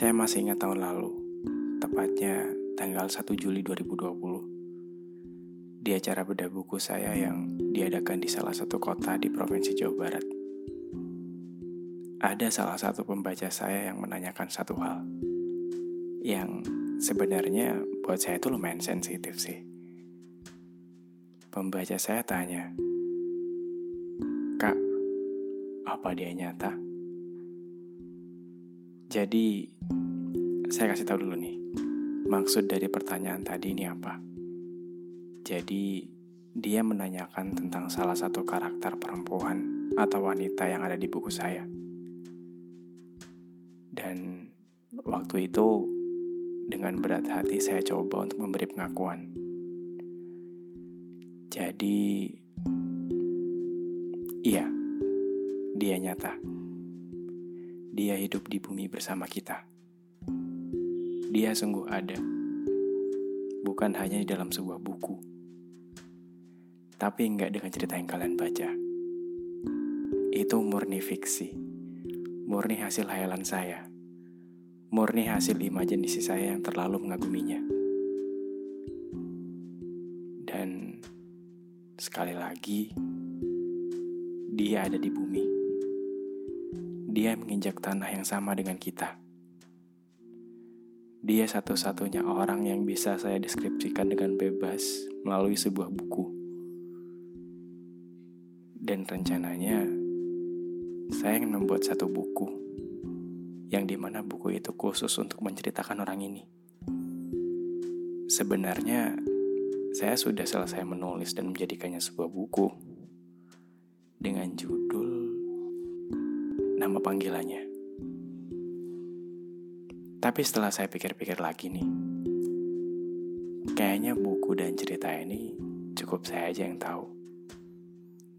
Saya masih ingat tahun lalu, tepatnya tanggal 1 Juli 2020. Di acara bedah buku saya yang diadakan di salah satu kota di Provinsi Jawa Barat. Ada salah satu pembaca saya yang menanyakan satu hal. Yang sebenarnya buat saya itu lumayan sensitif sih. Pembaca saya tanya, Kak, apa dia nyata? Jadi, saya kasih tahu dulu nih, maksud dari pertanyaan tadi ini apa. Jadi, dia menanyakan tentang salah satu karakter perempuan atau wanita yang ada di buku saya. Dan waktu itu, dengan berat hati saya coba untuk memberi pengakuan. Jadi, iya, dia nyata. Dia hidup di bumi bersama kita. Dia sungguh ada, bukan hanya di dalam sebuah buku, tapi enggak dengan cerita yang kalian baca. Itu murni fiksi, murni hasil hayalan saya, murni hasil imajinasi saya yang terlalu mengaguminya. Dan sekali lagi, dia ada di bumi dia menginjak tanah yang sama dengan kita. Dia satu-satunya orang yang bisa saya deskripsikan dengan bebas melalui sebuah buku. Dan rencananya, saya ingin membuat satu buku, yang di mana buku itu khusus untuk menceritakan orang ini. Sebenarnya, saya sudah selesai menulis dan menjadikannya sebuah buku dengan judul nama panggilannya. Tapi setelah saya pikir-pikir lagi nih, kayaknya buku dan cerita ini cukup saya aja yang tahu.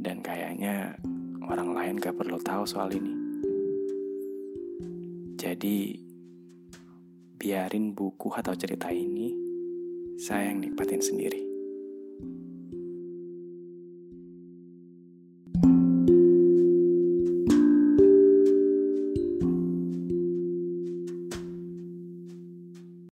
Dan kayaknya orang lain gak perlu tahu soal ini. Jadi, biarin buku atau cerita ini saya yang nikmatin sendiri.